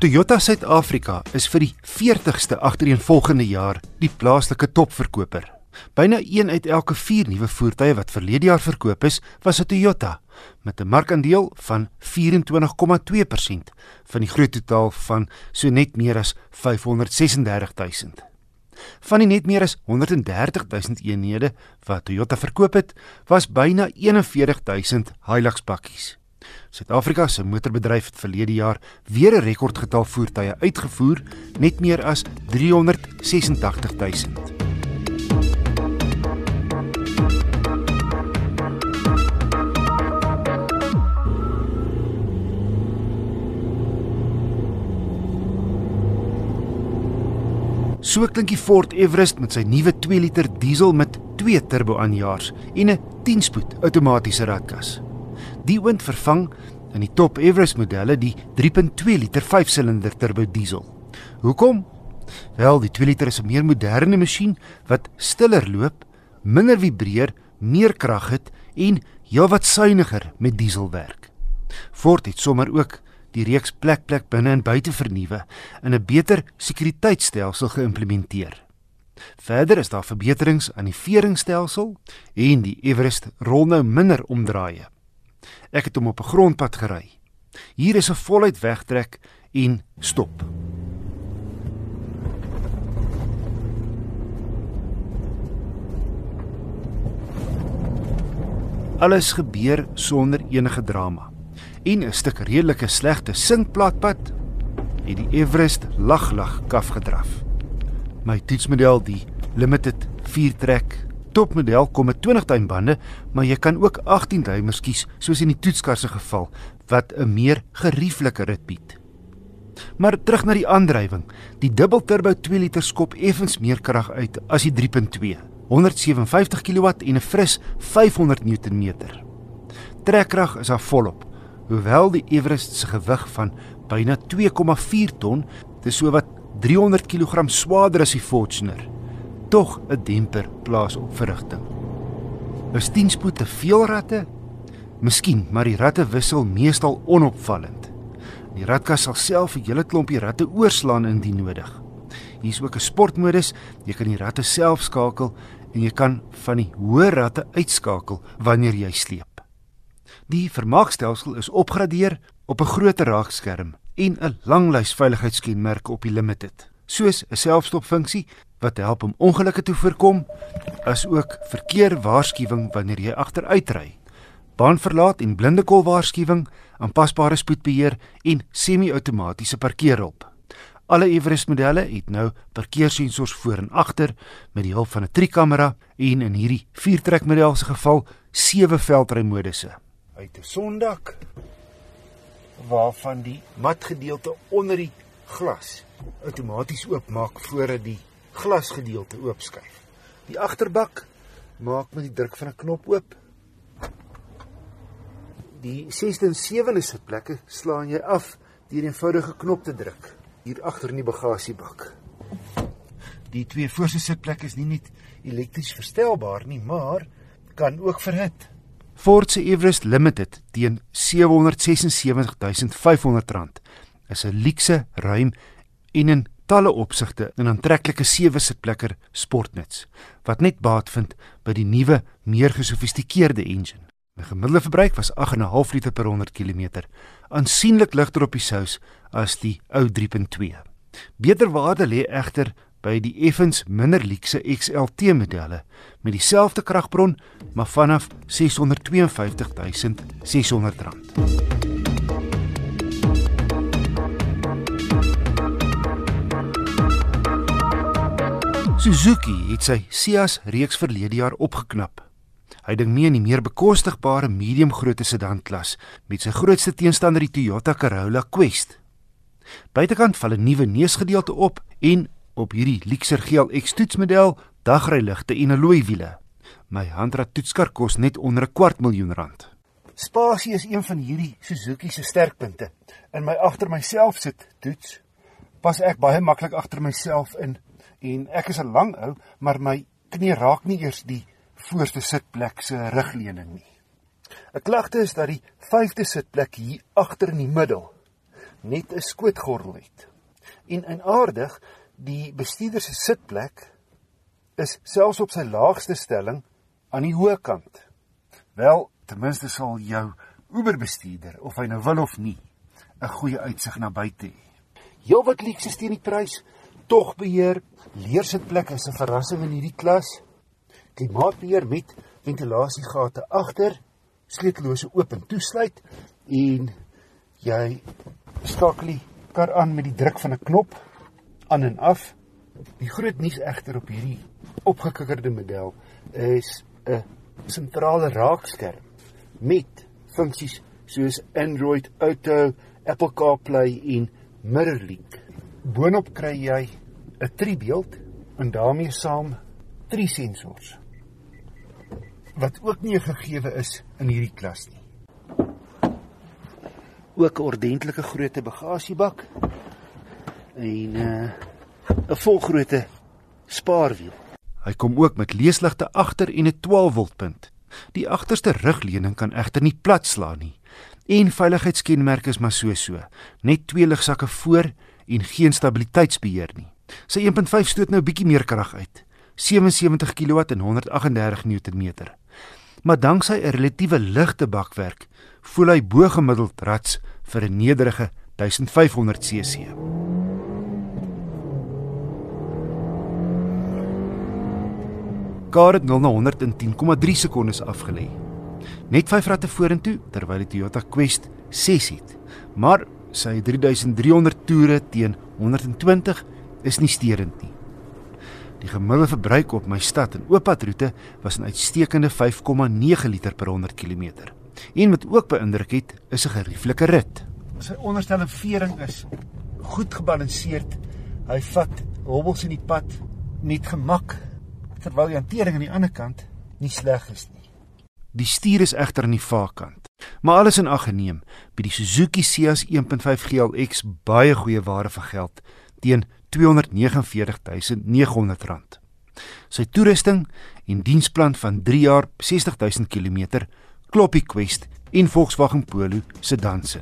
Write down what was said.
Toyota Suid-Afrika is vir die 40ste agtereenvolgende jaar die plaaslike topverkoper. Byna 1 uit elke 4 nuwe voertuie wat verlede jaar verkoop is, was 'n Toyota met 'n markandeel van 24,2% van die groot totaal van so net meer as 536 000. Van die net meer as 130 000 eenhede wat Toyota verkoop het, was byna 41 000 Hilux bakkies. Suid-Afrika se motorbedryf het verlede jaar weer 'n rekordgetal voertuie uitgevoer, net meer as 386 000. So klink die Ford Everest met sy nuwe 2 liter diesel met 2 turbo aanjaars en 'n 10-spoed outomatiese ratkas. Die oond vervang in die top Everest modelle die 3.2 liter 5-silinder turbo diesel. Hoekom? Wel, die 2 liter is 'n meer moderne masjien wat stiller loop, minder vibreer, meer krag het en heelwat suiwiger met diesel werk. Ford het sommer ook die reeks plek plek binne en buite vernuwe en 'n beter sekuriteitstelsel geïmplementeer. Verder is daar verbeterings aan die veringstelsel en die Everest rol nou minder omdraaie. Ek het hom op 'n grondpad gery. Hier is 'n voluit wegtrek en stop. Alles gebeur sonder enige drama. En 'n stuk redelike slegte sinkplatpad het die Everest lag-lag kaf gedraf. My toetsmodel die Limited 4 trek topmodel kom met 20 duim bande, maar jy kan ook 18 duimers kies soos in die toetskar se geval wat 'n meer gerieflike rit bied. Maar terug na die aandrywing. Die dubbelturbo 2 liter skop effens meer krag uit as die 3.2. 157 kW en 'n fris 500 Nm. Trekkrag is daar volop. Hoewel die Everest se gewig van byna 2,4 ton, dis so wat 300 kg swaarder as die Fortuner tog 'n demper plaas op verrigting. Is 10 spoed te veel ratte? Miskien, maar die ratte wissel meestal onopvallend. Die ratkas sal self 'n hele klompie ratte oorslaan indien nodig. Hier is ook 'n sportmodus. Jy kan die ratte self skakel en jy kan van die hoë ratte uitskakel wanneer jy sleep. Die vermaakstelsel is opgradeer op 'n groter raakskerm en 'n langlys veiligheidskenmerke op die limited, soos 'n selfstopfunksie wat help om ongelukke te voorkom, as ook verkeerwaarskuwing wanneer jy agteruitry. Baanverlaat en blindekol waarskuwing, aanpasbare spoedbeheer en semi-outomatiese parkeerhulp. Alle Everest modelle het nou parkeersensors voor en agter met die hulp van 'n trikamera en in hierdie viertrek model se geval sewe veldrymodusse. Uit 'n sondak waarvan die matgedeelte onder die glas outomaties oopmaak voordat die glasgedeelte oopskuif. Die agterbak maak met die druk van 'n knop oop. Die 6de en 7de sitplekke slaan jy af deur 'n eenvoudige knop te druk hier agter in die bagasiebak. Die twee voorste sitplekke is nie net elektries verstelbaar nie, maar kan ook verhit. Ford se Everest Limited teen R776500 is 'n luukse, ruim en 'n talle opsigte 'n aantreklike sewe sitplekker sportnuts wat net baat vind by die nuwe, meer gesofistikeerde engine. My gemiddelde verbruik was 8.5 liter per 100 km, aansienlik ligter op die sous as die ou 3.2. Beter waarde lê egter by die effens minder luukse XLT modelle met dieselfde kragbron maar vanaf 652600 rand. Suzuki het sy Sias reeks verlede jaar opgeknap. Hy ding mee in die meer bekostigbare medium-grootte sedanklas met sy grootste teenstander die Toyota Corolla Quest. Buitekant val 'n nuwe neusgedeelte op en op hierdie Lexer GLX toetsmodel dagryligte en alloy wiele. My handrat toetskar kos net onder 'n kwart miljoen rand. Spasie is een van hierdie Suzuki se sterkpunte. In my agter myself sit toets pas ek baie maklik agter myself in en ek is 'n lang ou, maar my knie raak nie eers die voorste sitplek se rugleuning nie. 'n Klagte is dat die vyfde sitplek hier agter in die middel net 'n skootgordel het. En in aardig, die bestuurder se sitplek is selfs op sy laagste stelling aan die hoë kant. Wel, ten minste sal jou Uber bestuurder of hy nou wil of nie 'n goeie uitsig na buite hê. Jou wat lieks is teen die prys, tog beheer, leersitplek is 'n verrassing in hierdie klas. Klimaatbeheer met ventilasiegate agter, sleutellose oop en toesluit en jy skakel die kar aan met die druk van 'n knop aan en af. Die groot nuus egter op hierdie opgekikkerde model is 'n sentrale raakskerm met funksies soos Android Auto, Apple CarPlay en MirrorLink. Boonop kry jy 'n driebeeld en daarmee saam drie sensors wat ook nie gegeewe is in hierdie klas nie ook 'n ordentlike grootte bagasiebak en uh, 'n volgrootte spaarwiel. Hy kom ook met leesligte agter en 'n 12 volt punt. Die agterste rugleuning kan egter nie platslaan nie. En veiligheidskenmerke is maar so so, net twee ligsakke voor en geen stabiliteitsbeheer nie. Sy 1.5 stoot nou bietjie meer krag uit. 77 kW en 138 Nm. Maar danksy 'n relatiewe ligte bakwerk voel hy bo gemiddeld rats vir 'n nederige 1500 cc. Kar het 0 na 110,3 sekondes afgelê. Net 5 ratte vorentoe terwyl die Toyota Quest 6 het. Maar sy 3300 toere teen 120 is nie sterend nie. Die gemiddelde verbruik op my stad en ooppadroete was 'n uitstekende 5,9 liter per 100 km. En wat ook beïndruk het, is 'n gerieflike rit. Sy onderstelling vering is goed gebalanseerd. Hy vat hobbels in die pad met gemak terwyl die hantering aan die ander kant nie sleg is nie. Die stuur is egter aan die vaarkant. Maar alles in ag geneem, by die Suzuki Ciaz 1.5 GLX baie goeie ware vir geld teen R249.900. Sy toerusting en diensplan van 3 jaar 60000 km klop die Quest en Volkswagen Polo se danse.